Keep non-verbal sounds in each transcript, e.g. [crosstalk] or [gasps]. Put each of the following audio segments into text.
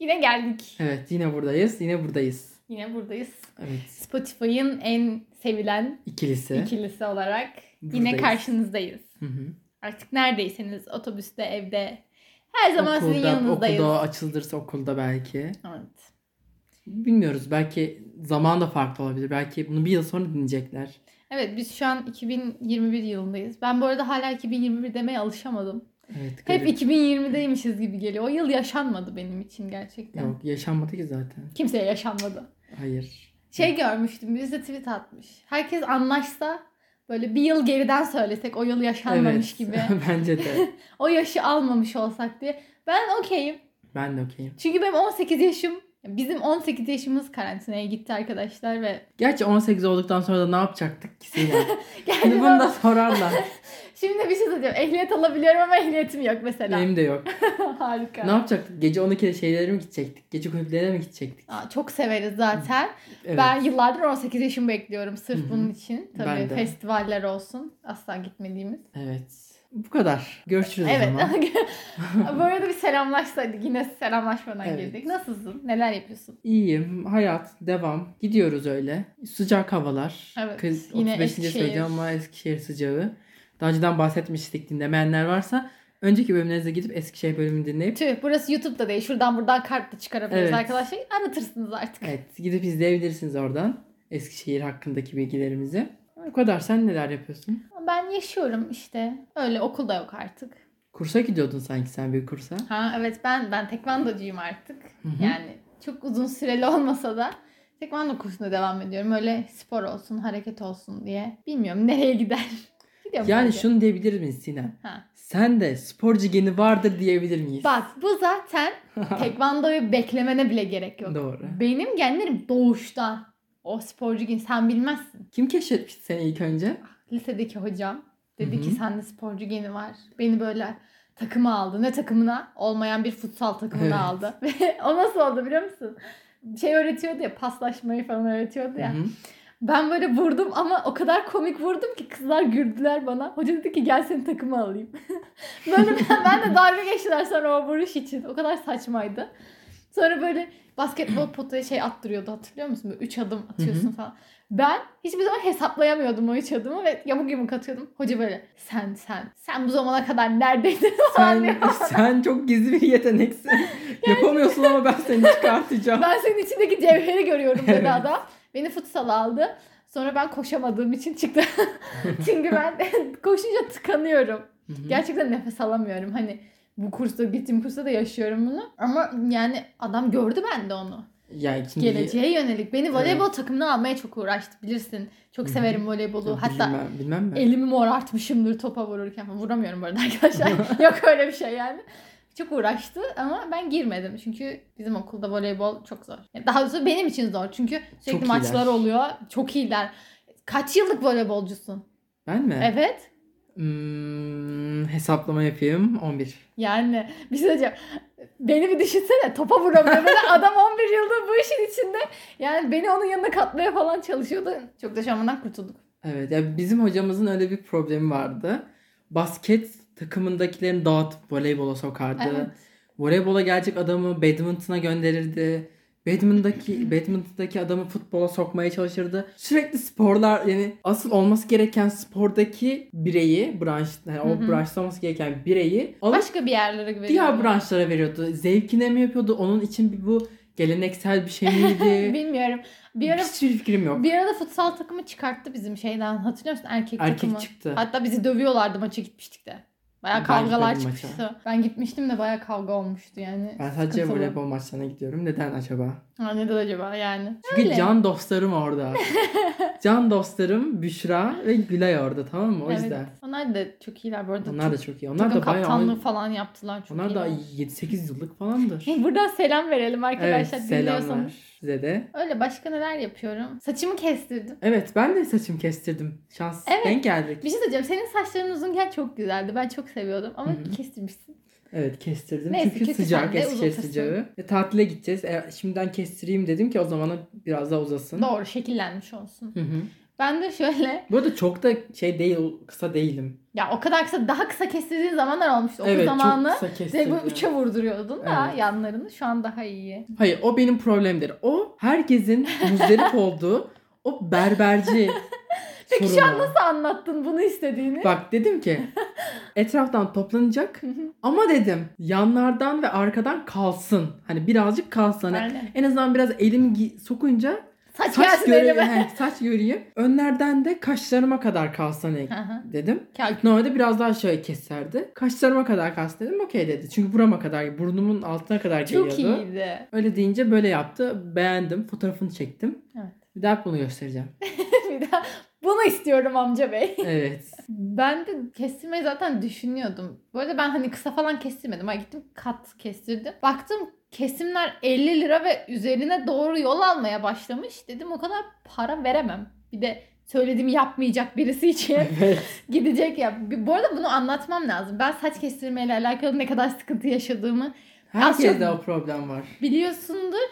Yine geldik. Evet yine buradayız. Yine buradayız. Yine buradayız. Evet. Spotify'ın en sevilen İkilisi. ikilisi olarak yine Buradayız. karşınızdayız. Hı hı. Artık neredeyseniz otobüste, evde her zaman sizin Okulda, yanınızdayız. okulda açıldırsa okulda belki. Evet. Bilmiyoruz. Belki zaman da farklı olabilir. Belki bunu bir yıl sonra dinleyecekler. Evet biz şu an 2021 yılındayız. Ben bu arada hala 2021 demeye alışamadım. Evet. Hep garip. 2020'deymişiz gibi geliyor. O yıl yaşanmadı benim için gerçekten. Yok yaşanmadı ki zaten. Kimseye yaşanmadı. Hayır. Şey görmüştüm birisi tweet atmış. Herkes anlaşsa böyle bir yıl geriden söylesek o yıl yaşanmamış evet. gibi. [laughs] Bence de. [laughs] o yaşı almamış olsak diye. Ben okeyim. Ben de okeyim. Çünkü benim 18 yaşım bizim 18 yaşımız karantinaya gitti arkadaşlar ve [laughs] Gerçi 18 olduktan sonra da ne yapacaktık ki Sinem? Şimdi [laughs] bunu da sorarlar. [laughs] Şimdi bir şey söyleyeceğim. Ehliyet alabiliyorum ama ehliyetim yok mesela. Benim de yok. Harika. Ne yapacaktık? Gece 12'de şeylere mi gidecektik? Gece kulüplerine mi gidecektik? Aa, çok severiz zaten. Evet. Ben yıllardır 18 yaşımı bekliyorum sırf bunun için. Tabii festivaller olsun. Asla gitmediğimiz. Evet. Bu kadar. Görüşürüz Evet. o zaman. [laughs] Bu arada bir selamlaşsaydık. Yine selamlaşmadan Evet. girdik. Nasılsın? Neler yapıyorsun? İyiyim. Hayat. Devam. Gidiyoruz öyle. Sıcak havalar. Evet, Kız, yine 35. Eskişehir. söyleyeceğim ama Eskişehir sıcağı. Daha önceden bahsetmiştik dinlemeyenler varsa önceki bölümlerinize gidip Eskişehir bölümünü dinleyip Tüh burası YouTube'da değil. Şuradan buradan kart da çıkarabiliriz Evet. arkadaşlar. Aratırsınız artık. evet gidip izleyebilirsiniz oradan Eskişehir hakkındaki bilgilerimizi. Bu kadar. Sen neler yapıyorsun? Ben yaşıyorum işte. Öyle okulda yok artık. Kursa gidiyordun sanki sen bir kursa. Ha evet ben ben tekvandocuyum artık. Hı hı. Yani çok uzun süreli olmasa da tekvando kursuna devam ediyorum. Öyle spor olsun, hareket olsun diye. Bilmiyorum nereye gider. [laughs] Gidiyorum Yani sadece. şunu diyebilir miyiz Sinem? Ha. Sen de sporcu geni vardır diyebilir miyiz? Bak bu zaten [laughs] tekvandoyu beklemene bile gerek yok. Doğru. Benim genlerim doğuştan. O sporcu gen sen bilmezsin. Kim keşfetmişti seni ilk önce? Lisedeki hocam dedi Hı ki sende sporcu geni var. Beni böyle takıma aldı. Ne takımına? Olmayan bir futsal takımına Evet. aldı. [laughs] Ve o nasıl oldu biliyor musun? Şey öğretiyordu ya paslaşmayı falan öğretiyordu ya. Hı hı. Ben böyle vurdum ama o kadar komik vurdum ki kızlar güldüler bana. Hoca dedi ki gel seni takıma alayım. böyle [laughs] ben, ben de dalga geçtiler sonra o vuruş için. O kadar saçmaydı. Sonra böyle basketbol potaya şey attırıyordu hatırlıyor musun? Böyle üç adım atıyorsun falan. Ben hiçbir zaman hesaplayamıyordum o üç adımı ve yamuk yumuk atıyordum. Hoca böyle sen sen sen bu zamana kadar neredeydin [laughs] Sen, [laughs] sen çok gizli bir yeteneksin. [laughs] Yapamıyorsun ama ben seni çıkartacağım. Ben senin içindeki cevheri görüyorum dedi Evet. adam. Beni futsal aldı. Sonra ben koşamadığım için çıktı. Çünkü ben koşunca tıkanıyorum. Gerçekten nefes alamıyorum. Hani bu kursta gittiğim kursta da yaşıyorum bunu. Ama yani adam gördü bende onu. ya şimdi Geleceğe yönelik. Beni voleybol takımına almaya çok uğraştı bilirsin. Çok severim voleybolu. Hatta bilmem, bilmem mi? elimi morartmışımdır topa vururken. Vuramıyorum bu arada arkadaşlar. [laughs] [laughs] Yok öyle bir şey yani. Çok uğraştı ama ben girmedim. Çünkü bizim okulda voleybol çok zor. Yani Daha doğrusu benim için zor. Çünkü sürekli Çok maçlar iyiler. oluyor. Çok iyiler. Kaç yıllık voleybolcusun? Ben mi? Evet. Hmm, hesaplama yapayım. 11. Yani bir şey diyeceğim. Beni bir düşünsene topa vuramıyor. Böyle [laughs] adam 11 yıldır bu işin içinde. Yani beni onun yanına katmaya falan çalışıyordu. Çok da şamandan kurtulduk. Evet ya bizim hocamızın öyle bir problemi vardı. Basket takımındakilerini dağıtıp voleybola sokardı. Evet. Voleybola gelecek adamı badminton'a gönderirdi. Badminton'daki, badminton'daki adamı futbola sokmaya çalışırdı. Sürekli sporlar yani asıl olması gereken spordaki bireyi, branş, yani o hı. branşta olması gereken bireyi alıp Başka bir yerlere veriyor. diğer branşlara veriyordu. Zevkine mi yapıyordu? Onun için bir bu geleneksel bir şey miydi? [laughs] Bilmiyorum. Bir ara Hiçbir fikrim yok. Bir arada futsal takımı çıkarttı bizim şeyden. Hatırlıyor musun? Erkek, Erkek takımı. çıktı. Hatta bizi dövüyorlardı maça gitmiştik de. Baya kavgalar gitmedim maça. çıkmıştı. Ben gitmiştim de baya kavga olmuştu yani. Ben sadece Sıkıntılı. voleybol maçlarına gidiyorum. Neden acaba? Ha, neden acaba yani? Çünkü Öyle. can dostlarım orada. [laughs] can dostlarım Büşra ve Gülay orada tamam mı? O Evet. yüzden. Onlar da çok iyiler bu arada. Onlar da çok, çok iyi. Onlar da bayağı kaptanlığı falan yaptılar. Çok onlar da iyiler. 7-8 yıllık falandır. [laughs] Buradan selam verelim evet arkadaşlar. selamlar dinliyorsanız. Size de. Öyle başka neler yapıyorum? Saçımı kestirdim. Evet ben de saçımı kestirdim. Şans Evet. denk geldik. Bir şey söyleyeceğim. Senin saçların uzunken çok güzeldi. Ben çok seviyordum ama Hı hı. kestirmişsin. Evet kestirdim. Neyse, Çünkü sıcak uzatırsın. sıcağı. E, tatile gideceğiz. E, şimdiden kestireyim dedim ki o zamana biraz daha uzasın. Doğru şekillenmiş olsun. Hı hı. Ben de şöyle Bu arada çok da şey değil, kısa değilim. ya o kadar kısa daha kısa kestirdiğin zamanlar olmuştu. Okul evet zamanı çok kısa kestirdim. böyle üçe vurduruyordun da Evet. yanlarını. Şu an daha iyi. Hayır o benim problemdir. O herkesin muzdarip [laughs] olduğu o berberci [laughs] Peki şu sorunu. an nasıl anlattın bunu istediğini? Bak dedim ki [laughs] etraftan toplanacak ama dedim yanlardan ve arkadan kalsın. Hani birazcık kalsın. Hani Aynen. en azından biraz elim sokunca Saç, saç göreyim. he, saç göreyim. Önlerden de kaşlarıma kadar hı. dedim. Normalde biraz daha şöyle keserdi. Kaşlarıma kadar kalsın dedim. Okey dedi. Çünkü burama kadar, burnumun altına kadar geliyordu. Çok iyiydi. Öyle deyince böyle yaptı. Beğendim. Fotoğrafını çektim. Evet. Bir daha bunu göstereceğim. [laughs] Bir daha bunu istiyorum amca bey. Evet. Ben de kestirmeyi zaten düşünüyordum. Bu arada ben hani kısa falan kestirmedim. Ben gittim kat kestirdim. Baktım kesimler 50 lira ve üzerine doğru yol almaya başlamış. Dedim o kadar para veremem. Bir de söylediğimi yapmayacak birisi için [laughs] evet. gidecek ya. Bu arada bunu anlatmam lazım. Ben saç kestirmeyle alakalı ne kadar sıkıntı yaşadığımı Herkeste o problem var. biliyorsundur.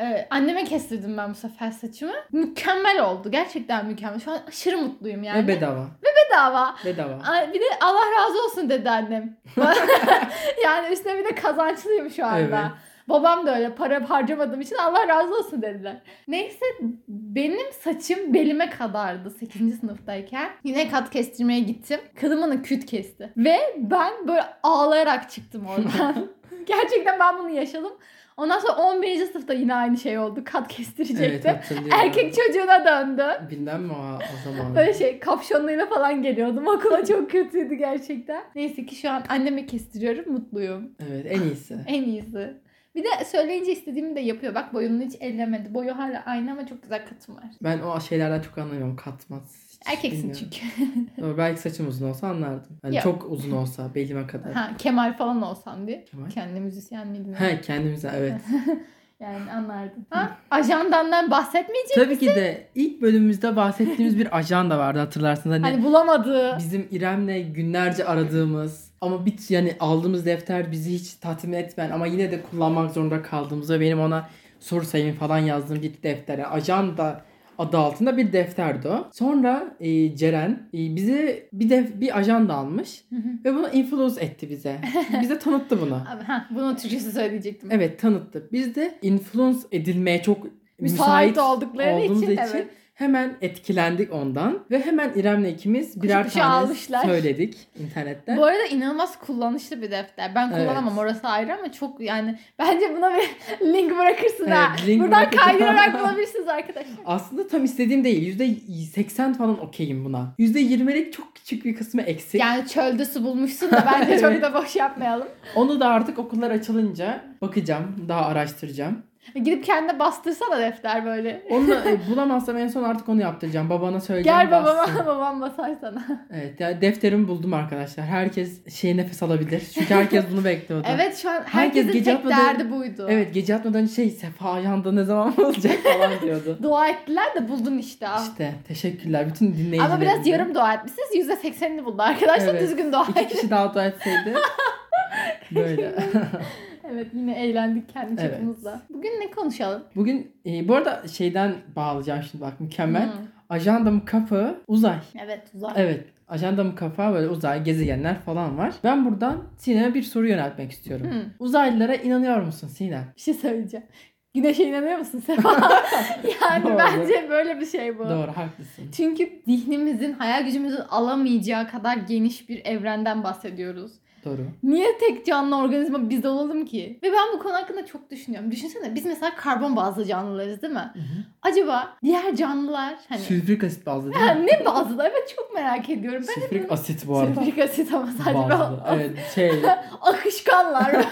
Ee, anneme kestirdim ben bu sefer saçımı. Mükemmel oldu. Gerçekten mükemmel. Şu an aşırı mutluyum yani. Ve bedava. Bedava. Bedava. Ay, Bir de Allah razı olsun dedi annem. [laughs] yani üstüne bir de kazançlıyım şu anda. Evet. Babam da öyle para harcamadığım için Allah razı olsun dediler. Neyse benim saçım belime kadardı 8. sınıftayken. Yine kat kestirmeye gittim. Bana küt kesti. Ve ben böyle ağlayarak çıktım oradan. [laughs] Gerçekten ben bunu yaşadım. Ondan sonra 11. sınıfta yine aynı şey oldu. Kat Evet kestirecektim. hatırlıyorum. Erkek çocuğuna döndü. Bilmem mi o, o zaman? Böyle şey kapşonluyla falan geliyordum. Okula [laughs] çok kötüydü gerçekten. Neyse ki şu an anneme kestiriyorum. Mutluyum. Evet en iyisi. [laughs] En iyisi. Bir de söyleyince istediğimi de yapıyor. Bak boyunu hiç ellemedi. Boyu hala aynı ama çok güzel katım var. Ben o şeylerden çok anlamıyorum. Katmaz. Erkeksin bilmiyorum. çünkü. [laughs] Belki saçım uzun olsa anlardım. Yani Ya. çok uzun olsa belime kadar. ha, Kemal falan olsam diye. Kemal. Kendi müzisyenliğini. He kendimize evet. [laughs] Yani anlardım. Ha? Ajandandan bahsetmeyecek Tabii ki de ilk bölümümüzde bahsettiğimiz bir ajanda vardı hatırlarsınız. Hani, Hani bulamadığı. bizim İrem'le günlerce aradığımız ama bir yani aldığımız defter bizi hiç tatmin etmeyen ama yine de kullanmak zorunda kaldığımız ve benim ona soru sayımı falan yazdığım bir defter. Yani ajanda adı altında bir defterdi o. Sonra e, Ceren e, bize bir def bir ajanda almış Hı hı. ve bunu influence etti bize. [laughs] Bize tanıttı bunu. Ha, bunun Türkçesi söyleyecektim. Evet tanıttı. Biz de influence edilmeye çok Müsait müsait, oldukları için, için, evet. Hemen etkilendik ondan ve hemen İrem'le ikimiz birer kuşu tane almışlar. söyledik internetten. Bu arada inanılmaz kullanışlı bir defter. Ben Evet. kullanamam orası ayrı ama çok yani bence buna bir [laughs] link bırakırsın Evet, ha. link Buradan kaydırarak [laughs] bulabilirsiniz arkadaşlar. Aslında tam istediğim değil. %80 falan okeyim buna. %20'lik çok küçük bir kısmı eksik. Yani çölde su bulmuşsun da bence [laughs] çok Evet. da boş yapmayalım. Onu da artık okullar açılınca bakacağım. Daha araştıracağım. Gidip kendine bastırsana defter böyle. Onu e, bulamazsam en son artık onu yaptıracağım. Babana söyleyeceğim. Gel bassın. babama [laughs] babam basar sana. Evet yani defterimi buldum arkadaşlar. Herkes şey nefes alabilir. Çünkü herkes bunu bekliyordu. [laughs] Evet şu an Herkes herkesin gece tek atmadan- derdi buydu. Evet gece atmadan şey Sefa ayağında ne zaman [laughs] olacak falan diyordu. Dua ettiler de buldun işte. al. İşte teşekkürler bütün dinleyicilerimize. Ama biraz yarım dua etmişsiniz. %80'ini buldu arkadaşlar. Evet. Düzgün dua İki kişi daha dua etseydi. Böyle. Evet yine eğlendik kendi Evet. çapımızda. Bugün ne konuşalım? Bugün e, bu arada şeyden bağlayacağım şimdi bak mükemmel. Hmm. Ajandamın kapağı uzay. Evet uzak. Evet. Ajandamın kapağı böyle uzay, gezegenler falan var. Ben buradan Sinem'e bir soru yöneltmek istiyorum. Hmm. Uzaylılara inanıyor musun Sinem? Bir şey söyleyeceğim. Güneşe inanıyor musun Sefa? [laughs] yani Doğru. bence böyle bir şey bu. Doğru haklısın. Çünkü zihnimizin, hayal gücümüzün alamayacağı kadar geniş bir evrenden bahsediyoruz. Doğru. Niye tek canlı organizma biz olalım ki? Ve ben bu konu hakkında çok düşünüyorum. Düşünsene biz mesela karbon bazlı canlılarız değil mi? Acaba diğer canlılar hani Sülfürik asit bazlı değil mi? ne bazlı? Evet çok merak ediyorum. Ben Sülfürik asit bu arada. Sülfürik asit ama sadece Bazlı. ben Evet şey [laughs] akışkanlar böyle.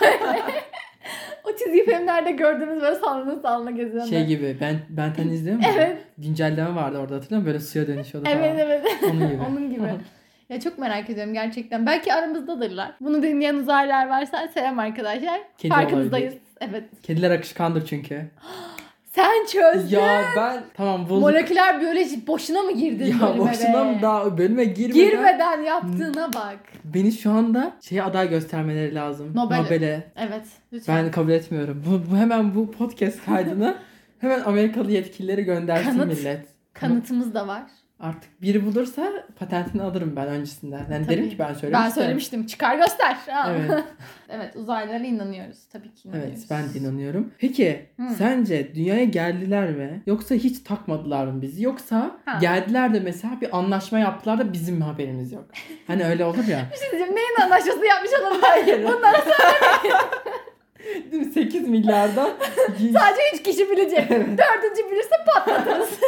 o çizgi filmlerde gördüğünüz böyle sallana sallana geziyorlar. şey gibi ben Benten izliyor musun? Evet. Güncelleme vardı orada hatırlıyor musun? Böyle suya dönüşüyordu falan. Evet evet. Onun gibi. [laughs] Onun gibi. [laughs] Ya çok merak ediyorum gerçekten. Belki aramızdadırlar. Bunu dinleyen uzaylılar varsa selam arkadaşlar. Kedi Farkınızdayız. Evet. Kediler akışkandır çünkü. [gasps] Sen çözdün. Ya ben tamam bulduk. Moleküler biyoloji boşuna mı girdin ya bölüme boşuna mı daha bölüme girmeden, Girmeden yaptığına bak. beni şu anda şeye aday göstermeleri lazım. Nobel'e. Nobel'e. Evet. Lütfen. Ben kabul etmiyorum. Bu, bu hemen bu podcast kaydını [laughs] hemen Amerikalı yetkilileri göndersin Kanıt. millet. Kanıtımız da var. Artık biri bulursa patentini alırım ben öncesinden. Yani Tabii. derim ki ben söylemiştim. Ben söylemiştim. Çıkar göster. Evet. [laughs] evet uzaylılara inanıyoruz. Tabii ki inanıyoruz. Evet ben de inanıyorum. Peki Hı. sence dünyaya geldiler mi? Yoksa hiç takmadılar mı bizi? Yoksa Ha. geldiler de mesela bir anlaşma yaptılar da bizim mi haberimiz yok? Hani öyle olur ya. [laughs] Bir şey diyeceğim. Neyin anlaşması yapmış olabilir? Bunlar [laughs] Değil mi? 8 milyardan [laughs] sadece 3 kişi bilecek. Dördüncü bilirse patlatırız. [laughs]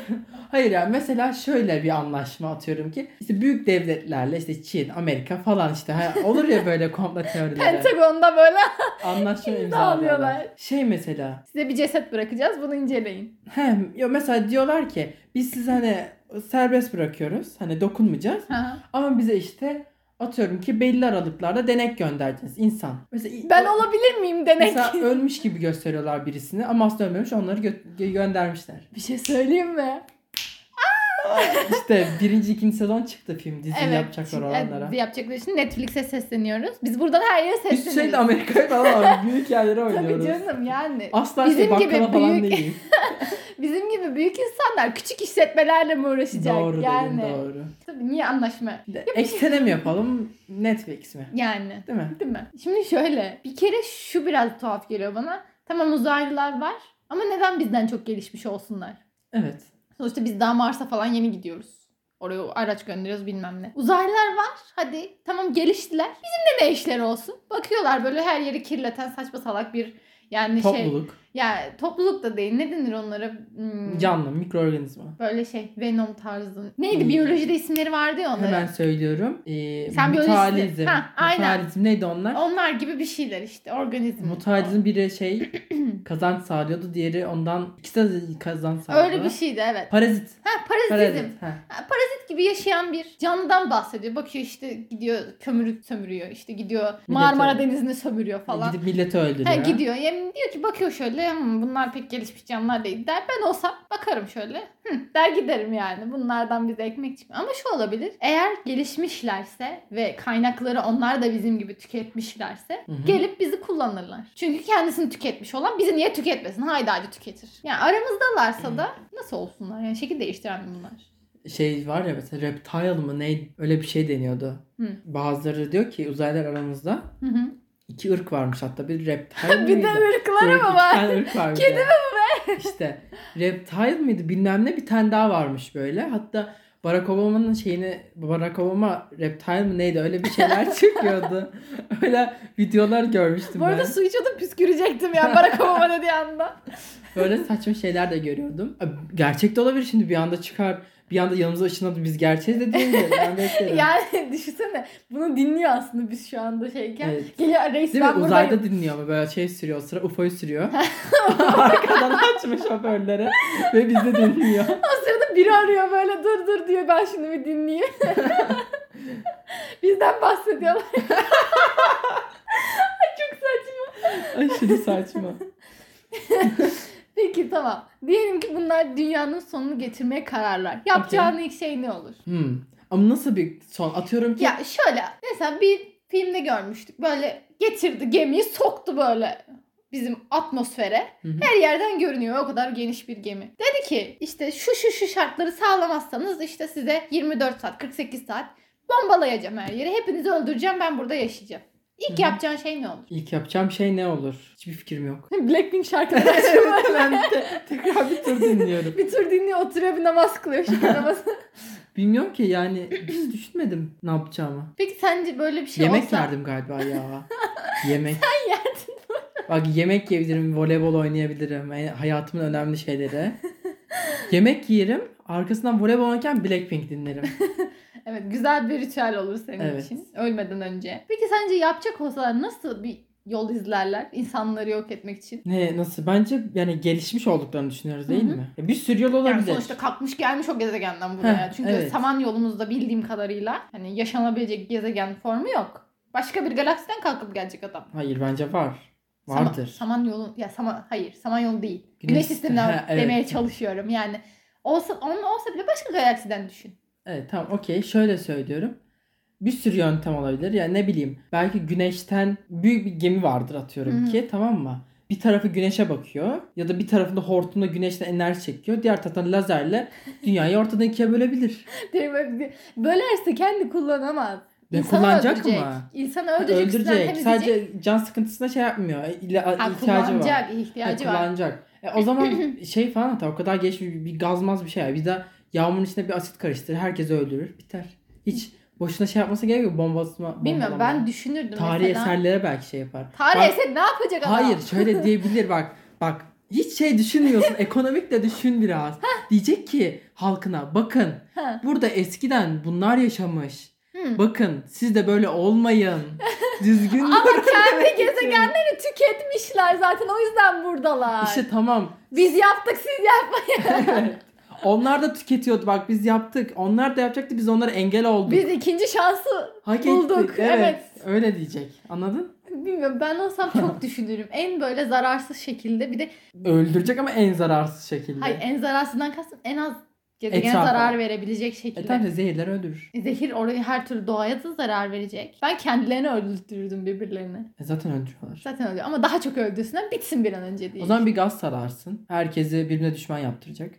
[laughs] Hayır ya mesela şöyle bir anlaşma atıyorum ki işte büyük devletlerle işte Çin, Amerika falan işte ha, olur ya böyle komplo teorileri. Pentagon'da böyle anlaşma imzalıyorlar. Şey mesela size bir ceset bırakacağız. Bunu inceleyin. hem yo mesela diyorlar ki biz sizi hani serbest bırakıyoruz. Hani dokunmayacağız. Ama bize işte atıyorum ki belli aralıklarda denek göndereceğiz insan. Mesela Ben olabilir miyim denek? Mesela ölmüş gibi gösteriyorlar birisini ama aslında ölmemiş onları gö- göndermişler. Bir şey söyleyeyim mi? [laughs] İşte birinci ikinci sezon çıktı film dizi yapacaklar Şimdi, olanlara. e, yapacakları için Netflix'e sesleniyoruz. Biz buradan her yere Biz sesleniyoruz. sürekli Amerika'ya falan. [laughs] Büyük yerlere Tabii oynuyoruz. canım yani. Asla Bizim şey gibi falan büyük- değil. [laughs] Bizim gibi büyük insanlar küçük işletmelerle mi uğraşacak? doğru yani. dedin doğru. Tabii niye anlaşma? Eksene mi yapalım Netflix mi? Yani. Değil mi? Değil mi? Şimdi şöyle. Bir kere şu biraz tuhaf geliyor bana. Tamam uzaylılar var. Ama neden bizden çok gelişmiş olsunlar? Evet. Sonuçta biz daha Mars'a falan yeni gidiyoruz. Oraya araç gönderiyoruz bilmem ne. Uzaylılar var. Hadi tamam geliştiler. Bizim de ne işleri olsun? Bakıyorlar böyle her yeri kirleten saçma salak bir yani şey. Ya topluluk da değil. Ne denir onlara? Hmm, canlı, mikroorganizma. Böyle şey Venom tarzı. Neydi Hmm. biyolojide isimleri vardı ya onların. Hemen söylüyorum. Ee, Sen mutualizm. Ha, aynen. Mutualizm neydi onlar? Onlar gibi bir şeyler işte organizm. Mutualizm biri şey [clears throat] kazanç sağlıyordu. Diğeri ondan ikisi de kazanç sağlıyordu. Öyle bir şeydi evet. Parazit. Ha parazitizm. Parazit. Ha. Ha, parazit gibi yaşayan bir canlıdan bahsediyor. Bakıyor işte gidiyor kömürü sömürüyor. İşte gidiyor Marmara Denizi'ni sömürüyor falan. Gidip milleti öldürüyor. Ha, gidiyor. Yani diyor ki bakıyor şöyle "Hmm, bunlar pek gelişmiş canlılar değil der. Ben olsam bakarım şöyle. Hı, der giderim yani. Bunlardan bize ekmek çıkmıyor. Ama şu olabilir. Eğer gelişmişlerse ve kaynakları onlar da bizim gibi tüketmişlerse Hı hı. gelip bizi kullanırlar. Çünkü kendisini tüketmiş olan bizi niye tüketmesin? Haydi acı tüketir. Yani aramızdalarsa da nasıl olsunlar? Yani şekil değiştiren bunlar. Şey var ya mesela reptile mı ne öyle bir şey deniyordu. Hı. Bazıları diyor ki uzaylılar aramızda Hı hı. İki ırk varmış hatta bir reptile [laughs] bir de ırkları mı var? tane ırk var bir Kedi de. [laughs] İşte reptile miydi bilmem ne bir tane daha varmış böyle. Hatta Barack Obama'nın şeyini Barack Obama reptile mi neydi öyle bir şeyler [laughs] çıkıyordu. öyle videolar görmüştüm Bu arada ben. su içiyordum püskürecektim ya Barack Obama dediği anda. Böyle saçma şeyler de görüyordum. Gerçek de olabilir şimdi bir anda çıkar. Bir anda yanımıza ışınladı biz gerçeğiz de değil mi? Ben beklerim. [laughs] Yani düşünsene bunu dinliyor aslında biz şu anda şeyken. Evet. Geliyor reis Değil mi? ben Uzayda buradayım. dinliyor ama böyle şey sürüyor sıra UFO'yu sürüyor. [laughs] [laughs] Arkadan açmış hoparlörleri ve bizi dinliyor. O sırada biri arıyor böyle dur dur diyor ben şunu bir dinleyeyim. Bizden bahsediyorlar. Ay çok saçma. Aşırı saçma. Peki tamam. Diyelim ki bunlar dünyanın sonunu getirmeye kararlar. Yapacağın ilk şey ne olur? Hmm. Ama nasıl bir son? Atıyorum ki Ya şöyle mesela bir filmde görmüştük. Böyle getirdi gemiyi soktu böyle bizim atmosfere. Hı hı. Her yerden görünüyor. O kadar geniş bir gemi. Dedi ki işte şu şu şu şartları sağlamazsanız işte size 24 saat 48 saat bombalayacağım her yeri. Hepinizi öldüreceğim ben burada yaşayacağım. İlk Hı hı. yapacağın şey ne olur? ilk yapacağım şey ne olur? Hiçbir fikrim yok. [laughs] Blackpink şarkıları açıyor. ben te- tekrar bir tur dinliyorum. [laughs] bir tur dinliyor oturuyor bir namaz kılıyor şükür namazı. [laughs] Bilmiyorum ki yani hiç düşünmedim ne yapacağımı. Peki sence böyle bir şey yemek olsa... yerdim galiba ya. yemek. Sen yerdin. Bak yemek yiyebilirim, voleybol oynayabilirim. Yani hayatımın önemli şeyleri. yemek yerim, arkasından voleybol oynarken Blackpink dinlerim. Evet güzel bir ritüel olur senin Evet. için ölmeden önce. Peki sence yapacak olsalar nasıl bir yol izlerler insanları yok etmek için? Ne nasıl? Bence yani gelişmiş olduklarını düşünüyoruz değil Hı hı. mi? Bir sürü yol Yani olabilir. sonuçta kalkmış gelmiş o gezegenden buraya. Heh, Çünkü evet. saman yolumuzda bildiğim kadarıyla hani yaşanabilecek gezegen formu yok. Başka bir galaksiden kalkıp gelecek adam. Hayır bence var. Vardır. saman yolu ya sama hayır saman yolu değil. Güneş Güneş, sistemi, sisteminden evet. demeye çalışıyorum. Yani olsa onun olsa bile başka galaksiden düşün. Evet tamam okey şöyle söylüyorum. Bir sürü yöntem olabilir. Yani ne bileyim belki güneşten büyük bir gemi vardır atıyorum Hı hı. ki tamam mı? bir tarafı güneşe bakıyor ya da bir tarafında hortumla güneşten enerji çekiyor. Diğer taraftan lazerle dünyayı ortadan ikiye bölebilir. [laughs] Bölerse kendi kullanamaz. Ne kullanacak öldürecek. mı? İnsanı öldürecek. Öldürecek. Sadece can sıkıntısına şey yapmıyor. İla, ha, ihtiyacı var. kullanacak, Ha, ihtiyacı var. kullanacak. E, o zaman [clears throat] şey falan hatta o kadar geç bir, bir gazmaz bir şey. Bir de yağmurun içine bir asit karıştırır. Herkesi öldürür. Biter. Hiç boşuna şey yapması gerekiyor. Bombasma, Bilmiyorum bombalama. ben düşünürdüm Tarihi mesela. eserlere belki şey yapar. Tarih Bak- eser ne yapacak adam? Hayır şöyle [laughs] diyebilir bak. Bak hiç şey düşünmüyorsun. [laughs] ekonomik de düşün biraz. Diyecek ki halkına bakın burada eskiden bunlar yaşamış. Hı. Bakın siz de böyle olmayın. Düzgün Ama kendi [laughs] gezegenleri tüketmişler zaten o yüzden buradalar. İşte tamam. Biz yaptık siz yapmayın. Evet. [laughs] Onlar da tüketiyordu bak biz yaptık. Onlar da yapacaktı biz onlara engel olduk. Biz ikinci şansı Hak bulduk. ettik. Evet. Öyle diyecek. Anladın? bilmiyorum ben olsam çok [laughs] düşünürüm. En böyle zararsız şekilde bir de Öldürecek ama en zararsız şekilde. hayır en zararsızdan kastım en az gezegen Etrafa. zarar verebilecek E şekilde. tamam da zehirler öldürür. Zehir oraya her türlü doğaya da zarar verecek. Ben kendilerini öldürürdüm birbirlerini. E zaten öldürüyorlar. Zaten öyle ama daha çok öldürsünler bitsin bir an önce diye. O zaman bir gaz sararsın. Herkesi birbirine düşman yaptıracak.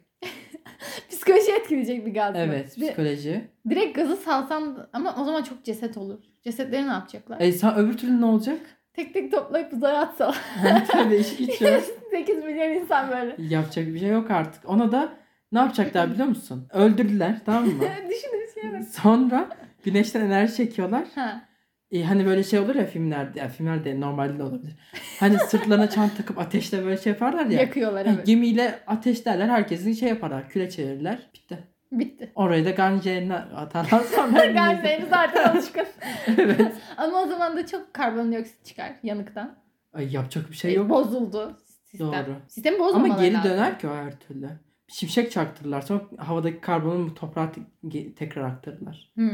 Psikoloji etkileyecek bir gaz. bu. Evet Bir- psikoloji. direkt gazı salsam ama o zaman çok ceset olur. Cesetleri ne yapacaklar? E sen öbür türlü ne olacak? Tek tek toplayıp uzaya atsalar. [laughs] Tabii iş geçiyor. [laughs] 8 milyon insan böyle. Yapacak bir şey yok artık. Ona da ne yapacaklar biliyor musun? Öldürdüler tamam mı? [laughs] Düşünün şey. Sonra güneşten enerji çekiyorlar. Ha. E, hani böyle şey olur ya filmlerde. Ya filmlerde normalde de olabilir. Hani sırtlarına çant takıp ateşle böyle şey yaparlar ya. Yakıyorlar evet. Gemiyle ateşlerler. Herkesin şey yaparlar. Küle çevirirler. Bitti. Bitti. Orayı da ganjeline atarlar. Sonra [laughs] Gazları zaten alışkın. [laughs] evet. Ama o zaman da çok karbondioksit çıkar yanıktan. Ay yapacak bir şey E, yok. Bozuldu sistem. Doğru. Sistemi bozmamaları Ama geri lazım. döner ki o her türlü. Şimşek çaktırırlar. Sonra havadaki karbonu toprağa te- tekrar aktarırlar. Hmm.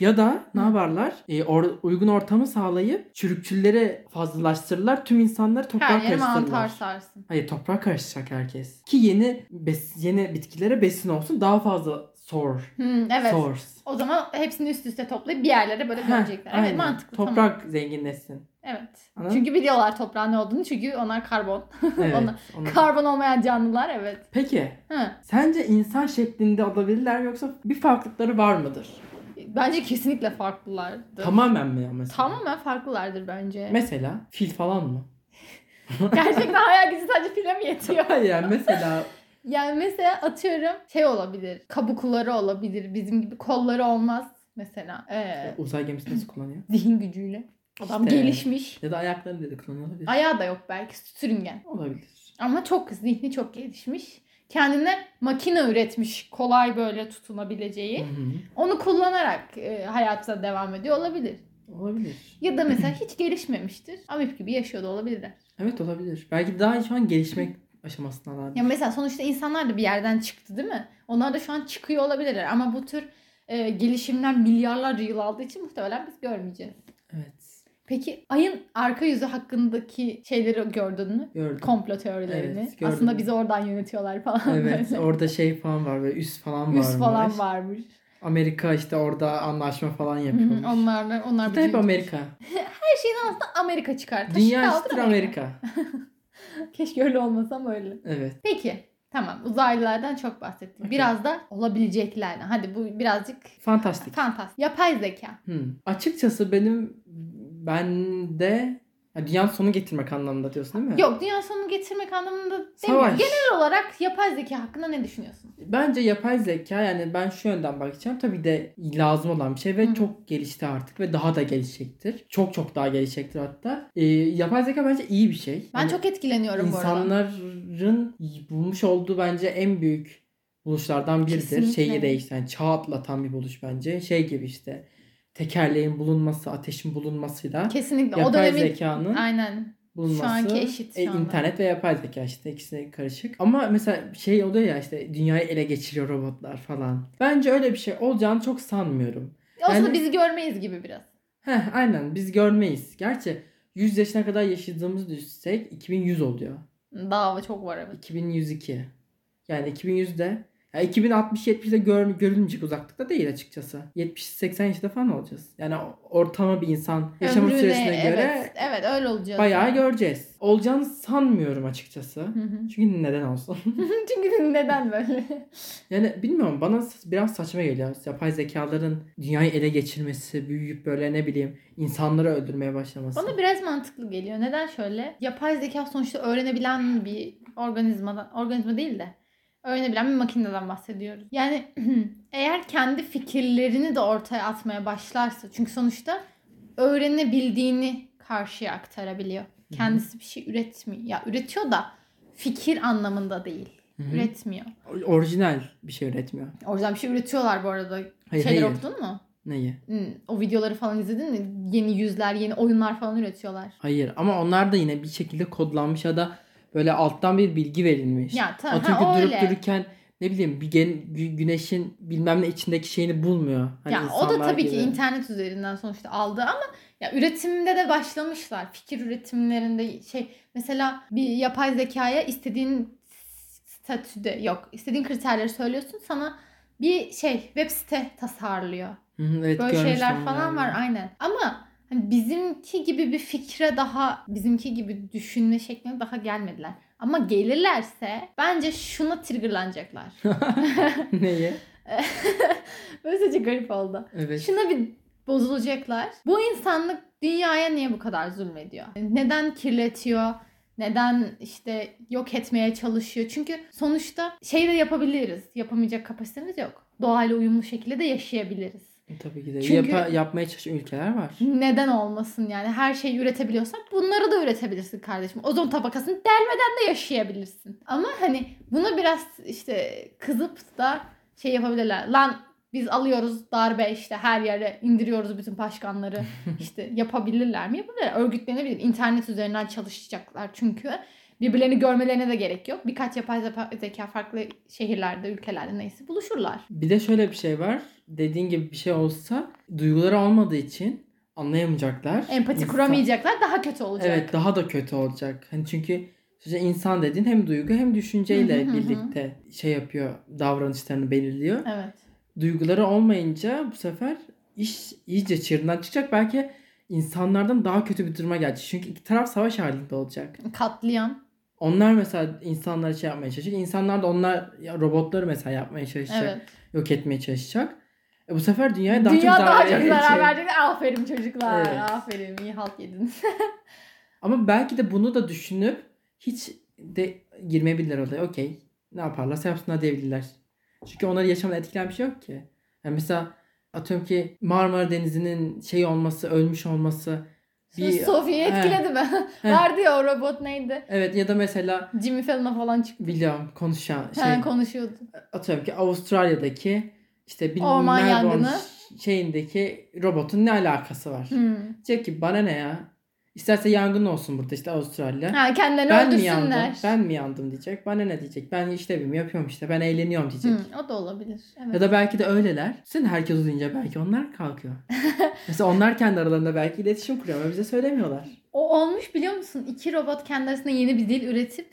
Ya da ne yaparlar? E, or- uygun ortamı sağlayıp çürükçülleri fazlalaştırırlar. Tüm insanları toprağa Her karıştırırlar. sarsın. Hayır toprağa karışacak herkes. Ki yeni bes- yeni bitkilere besin olsun. Daha fazla source. Hmm, evet. Source. O zaman hepsini üst üste toplayıp bir yerlere böyle Heh, gömecekler. Evet aynen. mantıklı. tamam. Toprak zenginleşsin. Evet. Anladın? Çünkü biliyorlar toprağın ne olduğunu. Çünkü onlar karbon. Evet. [laughs] Onlar- Karbon olmayan canlılar evet. Peki Hı. sence insan şeklinde olabilirler yoksa bir farklılıkları var mıdır? Bence kesinlikle farklılardır. Tamamen mi ama? mesela? Tamamen farklılardır bence. Mesela fil falan mı? [laughs] Gerçekten hayal gücü sadece film mi yetiyor? Hayır mesela [laughs] Yani mesela atıyorum şey olabilir. Kabukları olabilir. Bizim gibi kolları olmaz mesela. Ee, uzay gemisi nasıl kullanıyor? zihin gücüyle. Adam İşte. gelişmiş. Ya da ayakları dedi kullanılabilir. Ayağı da yok belki sürüngen. Olabilir. Ama çok zihni çok gelişmiş. Kendine makine üretmiş kolay böyle tutunabileceği. Hı hı. Onu kullanarak e, hayatına devam ediyor olabilir. Olabilir. Ya da mesela hiç gelişmemiştir. Amip gibi yaşıyor da olabilirler. Evet olabilir. Belki daha şu an gelişmek aşamasındalar. Ya mesela sonuçta insanlar da bir yerden çıktı değil mi? Onlar da şu an çıkıyor olabilirler. Ama bu tür e, gelişimler milyarlarca yıl aldığı için muhtemelen biz görmeyeceğiz. Evet. Peki ayın arka yüzü hakkındaki şeyleri gördün mü? Gördüm. Komplo teorilerini. Evet, gördüm. Aslında bizi oradan yönetiyorlar falan. Evet böyle. [laughs] orada şey falan var böyle üst falan varmış. Üst falan varmış. Amerika işte orada anlaşma falan Hı hı, yapıyormuş. Onlar onlar Zaten hep Amerika. [laughs] Her şeyin aslında Amerika çıkar. Taşı Dünya kaldır eşittir Amerika. [laughs] Keşke öyle olmasam öyle. Evet. Peki. Tamam uzaylılardan çok bahsettik. Okey. Biraz da olabileceklerden. Hadi bu birazcık Fantastik. fantastik. Yapay zeka. Hmm. Açıkçası benim bende ya dünyanın sonu getirmek anlamında diyorsun değil mi? Yok dünya sonunu getirmek anlamında. Savaş. Genel olarak yapay zeka hakkında ne düşünüyorsun? Bence yapay zeka yani ben şu yönden bakacağım. Tabii de lazım olan bir şey ve Hı. çok gelişti artık ve daha da gelişecektir. Çok çok daha gelişecektir hatta. Ee, yapay zeka bence iyi bir şey. Ben Yani çok etkileniyorum bu arada. insanların bulmuş olduğu bence en büyük buluşlardan biridir. Kesinlikle. Şeyi değiştiren, çağ atlatan bir buluş bence. Şey gibi işte tekerleğin bulunması, ateşin bulunmasıyla Kesinlikle. o yapay dönemin zekanın aynen. bulunması. Şu anki eşit şu e, internet ve yapay zeka işte ikisi karışık. Ama mesela şey oluyor ya işte dünyayı ele geçiriyor robotlar falan. Bence öyle bir şey olacağını çok sanmıyorum. Aslında Yani- bizi görmeyiz gibi biraz. Heh aynen biz görmeyiz. Gerçi 100 yaşına kadar yaşadığımızı düşünsek 2100 oluyor. Daha çok var evet. 2102. Yani 2100'de Ya 2060-70'de gör, görülmeyecek uzaklıkta değil açıkçası. 70-80 yaşında falan olacağız. Yani ortalama bir insan yaşama Ömrüne, süresine göre evet, evet öyle olacağız. bayağı yani. göreceğiz. Olacağını sanmıyorum açıkçası. Hı hı. Çünkü neden olsun? [laughs] Çünkü neden böyle? yani bilmiyorum bana biraz saçma geliyor. Yapay zekaların dünyayı ele geçirmesi, büyüyüp böyle ne bileyim insanları öldürmeye başlaması. Bana biraz mantıklı geliyor. Neden şöyle? Yapay zeka sonuçta öğrenebilen bir organizmadan, organizma değil de öğrenebilen bir makineden bahsediyoruz. Yani [clears throat] eğer kendi fikirlerini de ortaya atmaya başlarsa çünkü sonuçta öğrenebildiğini karşıya aktarabiliyor. Kendisi bir şey üretmiyor. Ya üretiyor da fikir anlamında değil. Hı hı. Üretmiyor. Orijinal bir şey üretmiyor. Orijinal bir şey üretiyorlar bu arada. Hayır, Şeyleri hayır. okudun mu? Neyi? Hmm, O videoları falan izledin mi? Yeni yüzler, yeni oyunlar falan üretiyorlar. Hayır ama onlar da yine bir şekilde kodlanmış ya da böyle alttan bir bilgi verilmiş. Ya tamam, Atıyorum ha, ki durup öyle. dururken ne bileyim bir gen, gü- güneşin bilmem ne içindeki şeyini bulmuyor. Hani ya o da tabii ki gibi. internet üzerinden sonuçta aldı ama ya üretimde de başlamışlar. Fikir üretimlerinde şey mesela bir yapay zekaya istediğin statüde yok istediğin kriterleri söylüyorsun sana bir şey web site tasarlıyor. Evet, Böyle şeyler falan yani. var aynen. Ama hani bizimki gibi bir fikre daha bizimki gibi düşünme şekline daha gelmediler. Ama gelirlerse bence şuna triggerlanacaklar. [laughs] Neyi? [laughs] Böyle sadece garip oldu. Evet. Şuna bir bozulacaklar. Bu insanlık dünyaya niye bu kadar zulmediyor? Neden kirletiyor? Neden işte yok etmeye çalışıyor? Çünkü sonuçta şey de yapabiliriz. Yapamayacak kapasitemiz yok. Doğayla uyumlu şekilde de yaşayabiliriz. Tabii ki de. Çünkü- Yapa- yapmaya çalışan ülkeler var. Neden olmasın yani? Her şeyi üretebiliyorsak bunları da üretebilirsin kardeşim. Ozon tabakasını delmeden de yaşayabilirsin. Ama hani buna biraz işte kızıp da şey yapabilirler. Lan biz alıyoruz darbe işte her yere indiriyoruz bütün başkanları. [laughs] işte yapabilirler mi? Yapabilirler. Örgütlenebilir. İnternet üzerinden çalışacaklar çünkü. Birbirlerini görmelerine de gerek yok. Birkaç yapay zeka- farklı şehirlerde, ülkelerde neyse buluşurlar. Bir de şöyle bir şey var. Dediğin gibi bir şey olsa duyguları olmadığı için anlayamayacaklar. Empati İnsan- kuramayacaklar daha kötü olacak. Evet daha da kötü olacak. Hani çünkü sonuçta insan dediğin hem duygu hem düşünceyle Hı hı hı hı. birlikte şey yapıyor, davranışlarını belirliyor. Evet. Duyguları olmayınca bu sefer iş iyice çığırından çıkacak. Belki insanlardan daha kötü bir duruma gelecek. Çünkü iki taraf savaş halinde olacak. Katliam. Onlar mesela insanları şey yapmaya çalışacak. İnsanlar da onlar robotları mesela yapmaya çalışacak. Evet. Yok etmeye çalışacak. E bu sefer dünyaya daha Dünya çok zarar daha çok verecek. zarar verecek. Aferin çocuklar. Evet. Aferin. iyi halt yediniz. [laughs] Ama belki de bunu da düşünüp hiç de girmeyebilirler olaya. Okey. Ne yaparlarsa yapsınlar diyebilirler. Çünkü onları yaşamdan etkilen bir şey yok ki. Yani mesela atıyorum ki Marmara Denizi'nin şey olması, ölmüş olması. Bir, He. etkiledi mi? [laughs] Vardı ya o robot neydi? evet ya da mesela Jimmy Fallon'a falan çıktı. biliyorum konuşan şey He, konuşuyordu. atıyorum ki Avustralya'daki işte bir Orman yangını. şeyindeki robotun ne alakası var? Hmm. Diyecek ki bana ne ya? İsterse yangın olsun burada işte Avustralya. Ha, kendilerini ben mi yandım? öldürsünler. Ben mi yandım diyecek. Bana ne diyecek? Ben işlevimi yapıyorum işte. Ben eğleniyorum diyecek. Hmm, o da olabilir. Evet. Ya da belki de öyleler. Sen herkes uzayınca belki onlar kalkıyor. [laughs] Mesela onlar kendi aralarında belki iletişim kuruyor ama bize söylemiyorlar. O olmuş biliyor musun? İki robot kendi arasında yeni bir dil üretip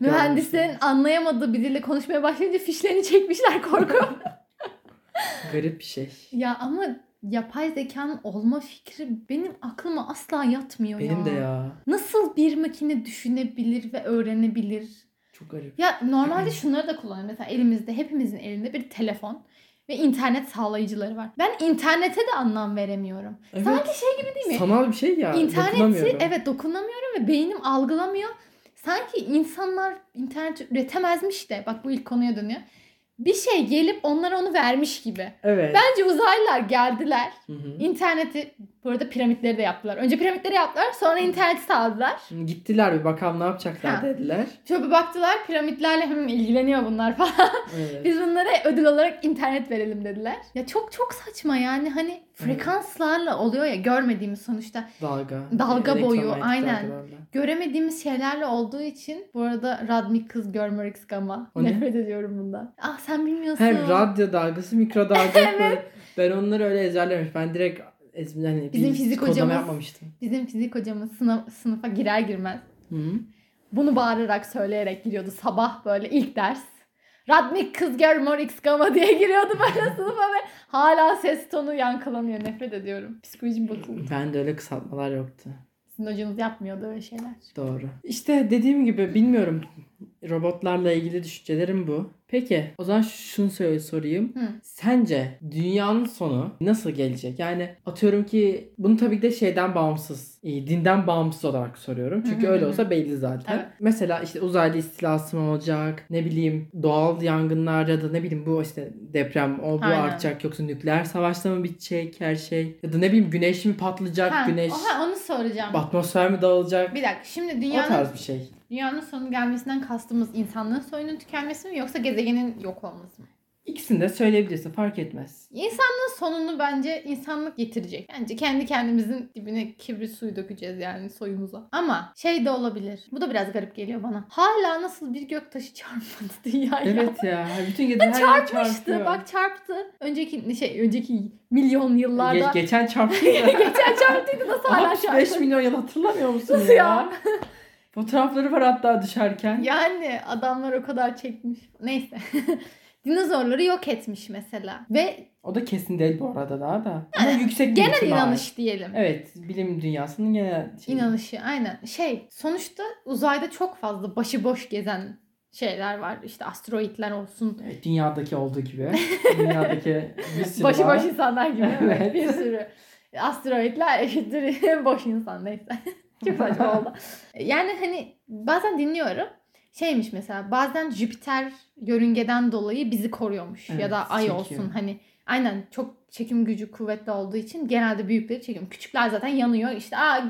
mühendislerin anlayamadığı bir dille konuşmaya başlayınca fişlerini çekmişler korku. [laughs] Garip bir şey. ya ama yapay zekanın olma fikri benim aklıma asla yatmıyor ya. Benim de ya. Nasıl bir makine düşünebilir ve öğrenebilir? Çok garip. Ya normalde [clears throat] şunları da kullanıyor. Mesela elimizde hepimizin elinde bir telefon ve internet sağlayıcıları var. Ben internete de anlam veremiyorum. Evet. Sanki şey gibi değil mi? Sanal bir şey ya. İnterneti evet dokunamıyorum ve beynim algılamıyor. Sanki insanlar internet üretemezmiş de bak bu ilk konuya dönüyor. Bir şey gelip onlara onu vermiş gibi. Evet. Bence uzaylılar geldiler. Hı hı. İnterneti bu arada piramitleri de yaptılar. Önce piramitleri yaptılar sonra interneti sağladılar. Gittiler bir bakalım ne yapacaklar Ha. dediler. Şöyle bir baktılar piramitlerle hem ilgileniyor bunlar falan. Evet. Biz bunlara ödül olarak internet verelim dediler. Ya çok çok saçma yani hani frekanslarla oluyor ya görmediğimiz sonuçta. Dalga. Dalga boyu, elektromanyetik aynen. Göremediğimiz şeylerle olduğu için bu arada Radmik kız. O ne? Nefret ediyorum bundan. Ah sen bilmiyorsun. Hem radyo dalgası, mikro dalga. böyle. [laughs] Ben onları öyle ezberlemiş. Ben direkt ez, hani Bizim fizik hocamız- yapmamıştım. Bizim fizik hocamız sınıf, sınıfa girer girmez Hı -hı. bunu bağırarak söyleyerek giriyordu sabah böyle ilk ders. Radmik kız gör x gamma diye giriyordu böyle [laughs] sınıfa ve hala ses tonu yankılanıyor. Nefret ediyorum. Psikolojim bozuldu. Ben de öyle kısaltmalar yoktu. Sizin hocanız yapmıyordu öyle şeyler. Doğru. İşte dediğim gibi bilmiyorum. Robotlarla ilgili düşüncelerim bu. Peki o zaman şunu söyle sorayım. Hı. Sence dünyanın sonu nasıl gelecek? Yani atıyorum ki bunu tabii ki de şeyden bağımsız, e, dinden bağımsız olarak soruyorum. Çünkü Hı hı öyle olsa belli zaten. Evet. Mesela işte uzaylı istilası mı olacak? Ne bileyim doğal yangınlar ya da ne bileyim bu işte deprem o bu Aynen. artacak yoksa nükleer savaşla mı bitecek her şey? Ya da ne bileyim güneş mi patlayacak? Ha, güneş oha, onu soracağım. atmosfer mi dağılacak? Bir dakika şimdi O dünyanın, tarz bir şey. Dünyanın sonu gelmesinden kastımız insanlığın soyunun tükenmesi mi yoksa gezegenin yok olması mı? İkisini de söyleyebilirsin fark etmez. İnsanlığın sonunu bence insanlık getirecek. Bence kendi kendimizin dibine kibrit suyu dökeceğiz yani soyumuza. Ama şey de olabilir. Bu da biraz garip geliyor bana. Hala nasıl bir göktaşı çarpmadı [laughs] dünyaya. Evet ya. Bütün gece her Çarpmıştı. çarpıyor. Bak çarptı. Önceki şey önceki milyon yıllarda. Ge- geçen çarptı. [laughs] Geçen çarptıydı nasıl hala 65 çarptı? milyon yıl hatırlamıyor musun Nasıl ya? ya? [laughs] Fotoğrafları var hatta düşerken. Yani adamlar o kadar çekmiş. Neyse. [laughs] Dinozorları yok etmiş mesela. Ve O da kesin değil bu arada daha da. Ama yüksek bir genel ihtimal. inanış diyelim. Evet. Bilim dünyasının genel şey. İnanışı aynen. Şey sonuçta uzayda çok fazla başıboş gezen şeyler var. İşte asteroidler olsun. Evet, dünyadaki olduğu gibi. Dünyadaki [laughs] bir sürü Başıboş var. insanlar gibi. [laughs] Evet. Bir sürü. Asteroidler eşittir boş insan neyse. [laughs] çok saçma oldu. Yani hani bazen dinliyorum. Şeymiş mesela bazen Jüpiter yörüngeden dolayı bizi koruyormuş. Evet, ya da ay çekiyor. olsun hani. Aynen çok çekim gücü kuvvetli olduğu için genelde büyükleri çekiyor. Küçükler zaten yanıyor. İşte aa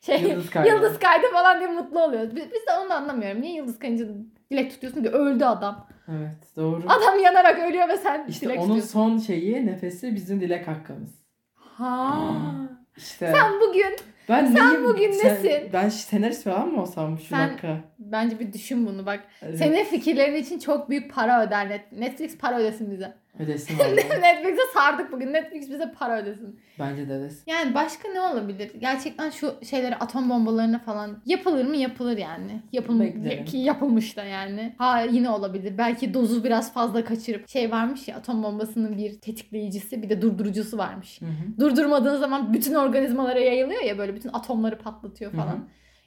şey Yıldız kaydı. Yıldız kaydı falan diye mutlu oluyoruz. Biz, biz de onu da anlamıyorum. Niye yıldız kayınca dilek tutuyorsun ki öldü adam. Evet doğru. Adam yanarak ölüyor ve sen İşte dilek onun tutuyorsun. son şeyi nefesi bizim dilek hakkımız. Ha. İşte Sen bugün ben sen neyim? bugün Sen- nesin? Ben senarist falan mı olsam şu Sen- dakika? bence bir düşün bunu bak. Evet, Senin fikirlerin için çok büyük para öder Net- Netflix para ödesin bize. Ödesin. [laughs] Netflix'e sardık bugün. Netflix bize para ödesin. Bence de ödesin. Yani başka ne olabilir? Gerçekten şu şeyleri atom bombalarına falan yapılır mı? Yapılır yani. Yapılmış ki yapılmış da yani. Ha yine olabilir. Belki dozu biraz fazla kaçırıp şey varmış ya atom bombasının bir tetikleyicisi bir de durdurucusu varmış. Hı hı. Durdurmadığın zaman bütün organizmalara yayılıyor ya böyle bütün atomları patlatıyor Hı hı.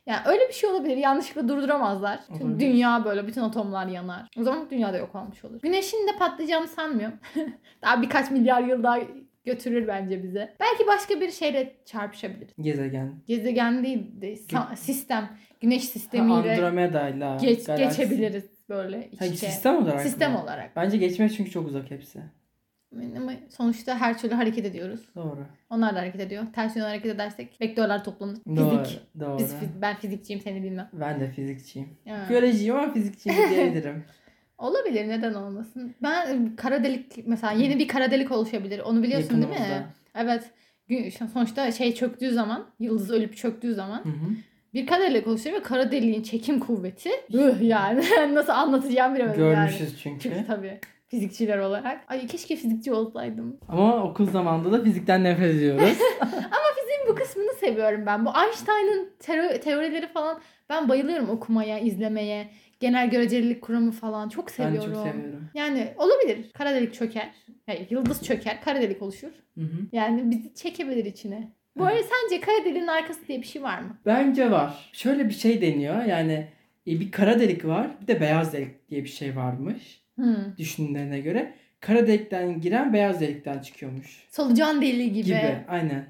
Yani öyle bir şey olabilir. Yanlışlıkla durduramazlar. Tüm Olabilir. dünya böyle bütün atomlar yanar. O zaman dünyada yok olmuş olur. Güneşin de patlayacağını sanmıyorum. [laughs] daha birkaç milyar yıl daha götürür bence bize. Belki başka bir şeyle çarpışabilir. Gezegen. Gezegen değil de sistem. Güneş Ha, sistemiyle Andromeda'yla geç, galaksi. geçebiliriz böyle iç içe. sistem olarak Sistem mı? olarak. Bence geçmek çünkü çok uzak hepsi. Ama sonuçta her türlü hareket ediyoruz. Doğru. Onlar da hareket ediyor. Ters yöne hareket edersek vektörler toplanır. Doğru. Fizik. Doğru. Biz, fiz- ben fizikçiyim seni bilmem. Ben de fizikçiyim. Ya. Biyolojiyim ama fizikçiyim [laughs] diyebilirim. Olabilir neden olmasın. Ben kara delik mesela yeni bir kara delik oluşabilir. Onu biliyorsun değil mi? Yakınımızda. Evet. Sonuçta şey çöktüğü zaman, yıldız ölüp çöktüğü zaman Hı hı. bir kara delik oluşuyor ve kara deliğin çekim kuvveti üh yani [laughs] nasıl anlatacağım bilemedim yani. Görmüşüz çünkü. Çünkü tabii fizikçiler olarak. Ay keşke fizikçi olsaydım. Ama okul zamanında da fizikten nefret ediyoruz. [laughs] Bu kısmını seviyorum ben. Bu Einstein'ın tero- teorileri falan ben bayılıyorum okumaya, izlemeye. Genel görecelilik kuramı falan çok ben seviyorum. çok seviyorum. Yani olabilir. Kara delik çöker. Yani yıldız çöker. Kara delik oluşur. Hı hı. Yani bizi çekebilir içine. Bu arada sence kara deliğin arkası diye bir şey var mı? Bence var. Şöyle bir şey deniyor. Yani e, bir kara delik var. Bir de beyaz delik diye bir şey varmış. Hmm. Düşünülene göre. Kara delikten giren beyaz delikten çıkıyormuş. Solucan deliği gibi. Gibi. Aynen.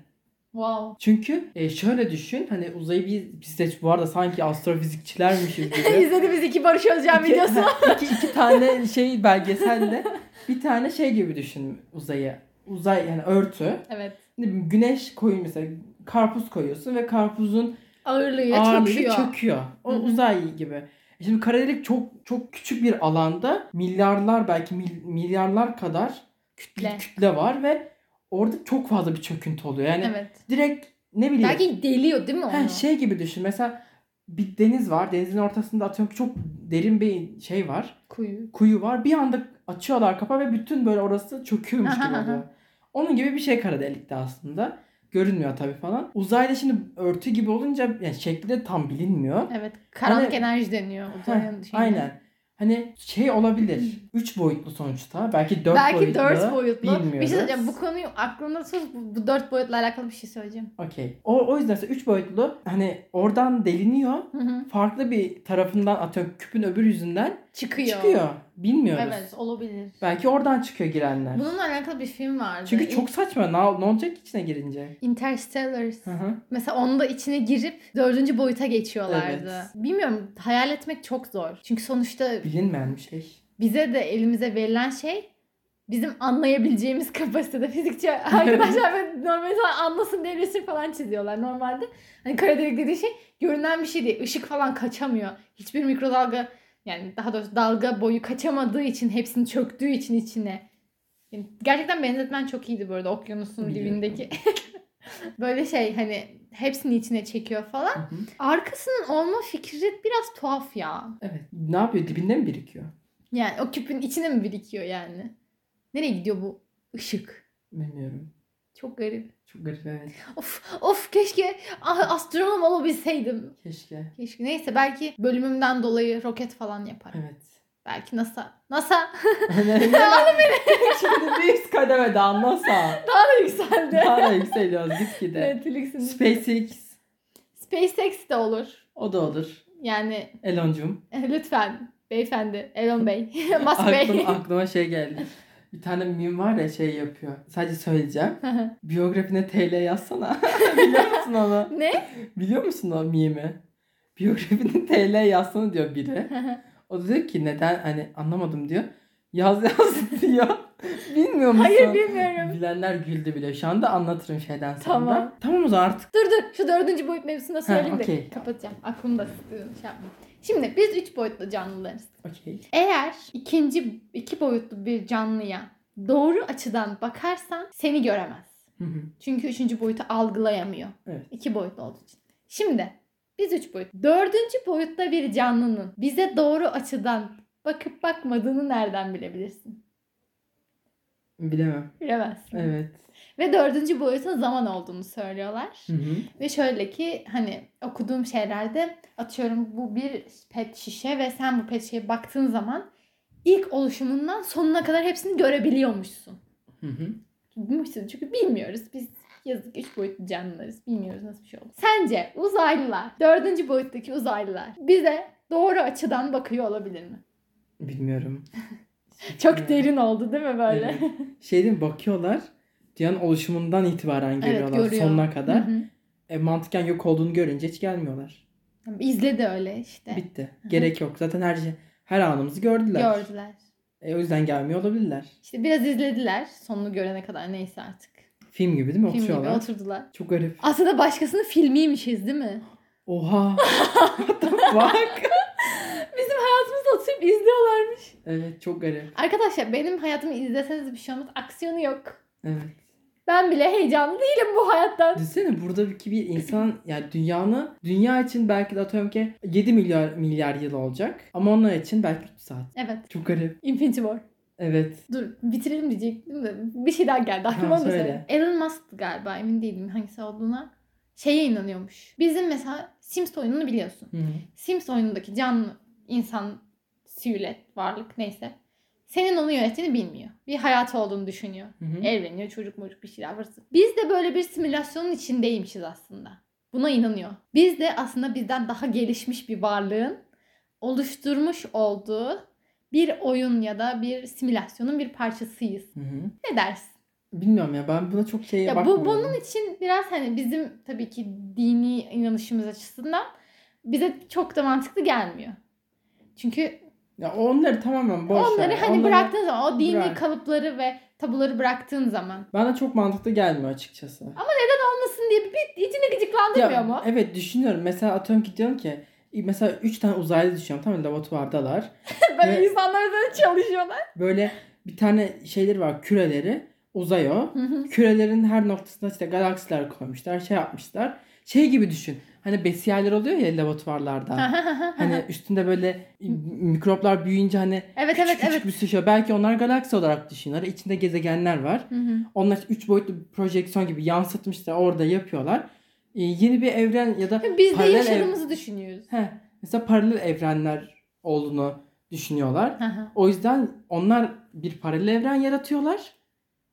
Wow. Çünkü e, şöyle düşün. Hani uzayı biz, biz de bu arada sanki astrofizikçilermişiz gibi. [laughs] İzledi biz iki Barış Özcan İki- videosu. [laughs] iki, iki tane şey belgeselde bir tane şey gibi düşün uzayı. Uzay yani örtü. evet. Güneş koyun mesela karpuz koyuyorsun ve karpuzun Ağırlığıyla ağırlığı çöküyor. çöküyor. O Hı hı. uzay gibi. E Şimdi kara delik çok çok küçük bir alanda milyarlar belki mil- milyarlar kadar Kütle. bir kütle var ve orada çok fazla bir çöküntü oluyor. Yani Evet. direkt ne bileyim Belki deliyor değil mi onu? Ha, şey gibi düşün. Mesela bir deniz var. Denizin ortasında atıyorum ki çok derin bir şey var. Kuyu. Kuyu var. Bir anda açıyorlar kapağı ve bütün böyle orası çöküyormuş gibi oluyor. Onun gibi bir şey kara delikte aslında. Görünmüyor tabii falan. Uzayda şimdi örtü gibi olunca yani şekli de tam bilinmiyor. Evet. Karanlık Hani- enerji deniyor. Uzayın şeyine. aynen. Hani şey olabilir. [laughs] 3 boyutlu sonuçta. Belki 4 Belki boyutlu. 4 boyutlu. Bilmiyoruz. Bir şey söyleyeceğim. Bu konuyu aklımda tut. Bu, bu 4 boyutla alakalı bir şey söyleyeceğim. Okey. O, o yüzden 3 boyutlu hani oradan deliniyor. Hı hı. Farklı bir tarafından atıyorum küpün öbür yüzünden Çıkıyor. çıkıyor. Bilmiyoruz. Evet olabilir. Belki oradan çıkıyor girenler. Bununla alakalı bir film vardı. Çünkü çok saçma. Ne, ne olacak içine girince? Interstellar. Mesela onu da içine girip dördüncü boyuta geçiyorlardı. Evet. Bilmiyorum hayal etmek çok zor. Çünkü sonuçta Bilinmeyen bir şey. bize de elimize verilen şey bizim anlayabileceğimiz [laughs] kapasitede fizikçi arkadaşlar böyle normal insan anlasın diye resim falan çiziyorlar normalde. Hani kara delik dediği şey görünen bir şey değil. Işık falan kaçamıyor. Hiçbir mikrodalga yani daha doğrusu dalga boyu kaçamadığı için hepsini çöktüğü için içine. Yani gerçekten benzetmen çok iyiydi bu arada okyanusun Biliyorum. dibindeki. [laughs] böyle şey hani hepsini içine çekiyor falan. Hı hı. Arkasının olma fikri biraz tuhaf ya. Evet. Ne yapıyor? Dibinde mi birikiyor? Yani o küpün içine mi birikiyor yani? Nereye gidiyor bu ışık? Bilmiyorum. Çok garip. Çok garip evet. Of of keşke ah, astronom olabilseydim. Keşke. Keşke. Neyse belki bölümümden dolayı roket falan yaparım. Evet. Belki NASA. NASA Şimdi bir üst kademede anlasa. daha da yükseldi. Daha da yükseliyoruz gitgide. Netflix'in. SpaceX. SpaceX de olur. O da olur. Yani Eloncum. [laughs] lütfen beyefendi Elon Bey. [laughs] Musk Bey. Aklıma şey geldi. Bir tane meme var ya şey yapıyor. Sadece söyleyeceğim. Biyografine TL yazsana. [laughs] Biliyor musun onu? ne? Biliyor musun o meme'i? Biyografine TL yazsana diyor biri. O da diyor ki neden hani anlamadım diyor. Yaz yaz [laughs] diyor. Bilmiyor musun? Hayır bilmiyorum. Bilenler güldü bile. Şu anda anlatırım şeyden sonra. Tamam. Tamam o zaman artık. Dur dur şu dördüncü boyut mevzusunda söyleyeyim de okey. kapatacağım. Aklımda şey yapma. Şimdi biz üç boyutlu canlılarız. Okey. Eğer ikinci iki boyutlu bir canlıya doğru açıdan bakarsan seni göremez. Hı hı. Çünkü üçüncü boyutu algılayamıyor. Evet. İki boyutlu olduğu için. Şimdi biz üç boyut. Dördüncü boyutta bir canlının bize doğru açıdan bakıp bakmadığını nereden bilebilirsin? Bilemem. Bilemezsin. Evet. Ve dördüncü boyutun zaman olduğunu söylüyorlar. Hı hı. Ve şöyle ki hani okuduğum şeylerde atıyorum bu bir pet şişe ve sen bu pet şişeye baktığın zaman ilk oluşumundan sonuna kadar hepsini görebiliyormuşsun. Hı hı. Çünkü bilmiyoruz. Biz yazık üç boyutlu canlılarız. Bilmiyoruz nasıl bir şey oldu. Sence uzaylılar, dördüncü boyuttaki uzaylılar bize doğru açıdan bakıyor olabilir mi? Bilmiyorum. [laughs] Çok derin oldu değil mi böyle? Evet. Şey değil mi? Bakıyorlar. Dünyanın oluşumundan itibaren görüyorlar görüyor. sonuna kadar. Hı hı. E, mantıken yok olduğunu görünce hiç gelmiyorlar. İzledi öyle işte. Bitti. Gerek yok. Zaten her şey her anımızı gördüler. Gördüler. E, o yüzden gelmiyor olabilirler. İşte biraz izlediler. Sonunu görene kadar neyse artık. Film gibi değil mi? Film gibi Oturuyorlar. oturdular. Çok garip. Aslında başkasının filmiymişiz değil mi? Oha. [laughs] What the fuck? Bizim hayatımızda oturup izliyorlarmış. evet çok garip. Arkadaşlar benim hayatımı izleseniz bir şey olmaz. Aksiyonu yok. Evet. Ben bile heyecanlı değilim bu hayattan. Düşünsene buradaki bir insan yani dünyanın dünya için belki de atıyorum ki 7 milyar milyar yıl olacak. Ama onlar için belki 3 saat. Evet. Çok garip. Infinity War. Evet. Dur bitirelim diyecektim de bir şey daha geldi aklıma Ha, söyle. Elon Musk galiba emin değilim hangisi olduğuna. Şeye inanıyormuş. Bizim mesela Sims oyununu biliyorsun. Hı hı. Sims oyunundaki canlı insan siyület varlık neyse. Senin onu yönettiğini bilmiyor. Bir hayatı olduğunu düşünüyor. Hı hı. Evleniyor çocuk mocuk bir şeyler varsa. Biz de böyle bir simülasyonun içindeymişiz aslında. Buna inanıyor. Biz de aslında bizden daha gelişmiş bir varlığın oluşturmuş olduğu bir oyun ya da bir simülasyonun bir parçasıyız. Hı hı. Ne dersin? Bilmiyorum ya ben buna çok şeye Ya bu bakmıyorum. bunun için biraz hani bizim tabii ki dini inanışımız açısından bize çok da mantıklı gelmiyor. Çünkü Ya onları tamamen boş onları ver. hani Onları bıraktığın zaman o dini bırak. kalıpları ve tabuları bıraktığın zaman Bana çok mantıklı gelmiyor açıkçası. olmasın diye bir, içini gıcıklandırmıyor Ya, mu? Evet düşünüyorum. Mesela atıyorum ki diyorum ki mesela 3 tane uzaylı düşünüyorum. Tamam mı? laboratuvardalar. [laughs] Böyle Ve- insanlar üzerinde çalışıyorlar. Böyle bir tane şeyleri var küreleri. Uzay o. Hı hı. Kürelerin her noktasına işte galaksiler koymuşlar. Şey yapmışlar. Şey gibi düşün. Hani besiyerler oluyor ya laboratuvarlarda. hani üstünde böyle mikroplar büyüyünce hani evet küçük evet küçük evet. şey. Belki onlar galaksi olarak düşünüyorlar. İçinde gezegenler var. Hı hı. Onlar 3 boyutlu bir projeksiyon gibi yansıtmışlar. Orada yapıyorlar. Ee, yeni bir evren ya da Biz de Paralel ev- yaşadığımızı düşünüyoruz. Heh, mesela paralel evrenler olduğunu düşünüyorlar. O yüzden onlar bir paralel evren yaratıyorlar.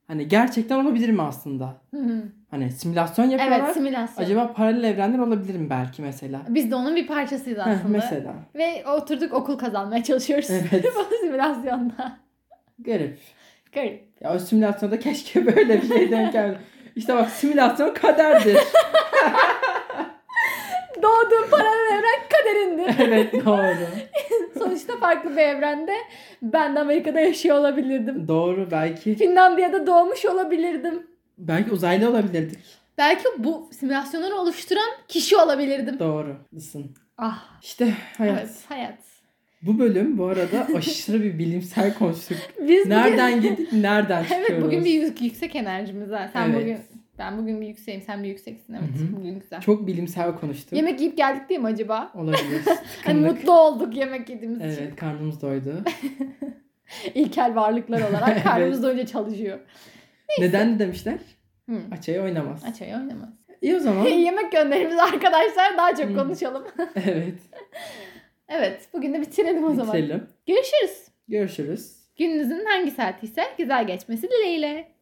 Hani gerçekten olabilir mi aslında? Hı hı. Hani simülasyon yapıyorlar. evet simülasyon. Acaba paralel evrenler olabilir mi belki mesela? Biz de onun bir parçasıyız Heh, aslında. mesela. Ve oturduk okul kazanmaya çalışıyoruz. Evet. [laughs] Bu simülasyonda. Garip. Garip. Ya o simülasyonda keşke böyle bir şey denk geldi. İşte bak simülasyon kaderdir. [laughs] Doğduğun paralel evren kaderindir. evet doğru. Sonuçta farklı bir evrende ben de Amerika'da yaşıyor olabilirdim. Doğru belki. Finlandiya'da doğmuş olabilirdim. Belki uzaylı olabilirdik. Belki bu simülasyonları oluşturan kişi olabilirdim. Doğru. Lısın. Ah İşte hayat. evet hayat. Bu bölüm bu arada aşırı bir bilimsel konuştuk. Biz Nereden bugün... gidip nereden çıkıyoruz? [laughs] Evet bugün bir yük- yüksek enerjimiz var. Sen Evet. bugün ben bugün bir yükseğim sen bir yükseksin evet. Hı hı. Bugün güzel. Çok bilimsel konuştuk. Yemek yiyip geldik değil mi acaba? Olabilir. [laughs] Hani mutlu olduk yemek yediğimiz için. Evet karnımız doydu. [laughs] İlkel varlıklar olarak [laughs] karnımız doyunca çalışıyor. Neden de demişler? Hı. Açayı oynamaz. Açayı oynamaz. İyi o zaman. Yemek gönderimiz arkadaşlar daha çok Hı. konuşalım. evet. evet bugün de bitirelim o zaman. Bitirelim. Görüşürüz. Görüşürüz. Gününüzün hangi saati ise güzel geçmesi dileğiyle.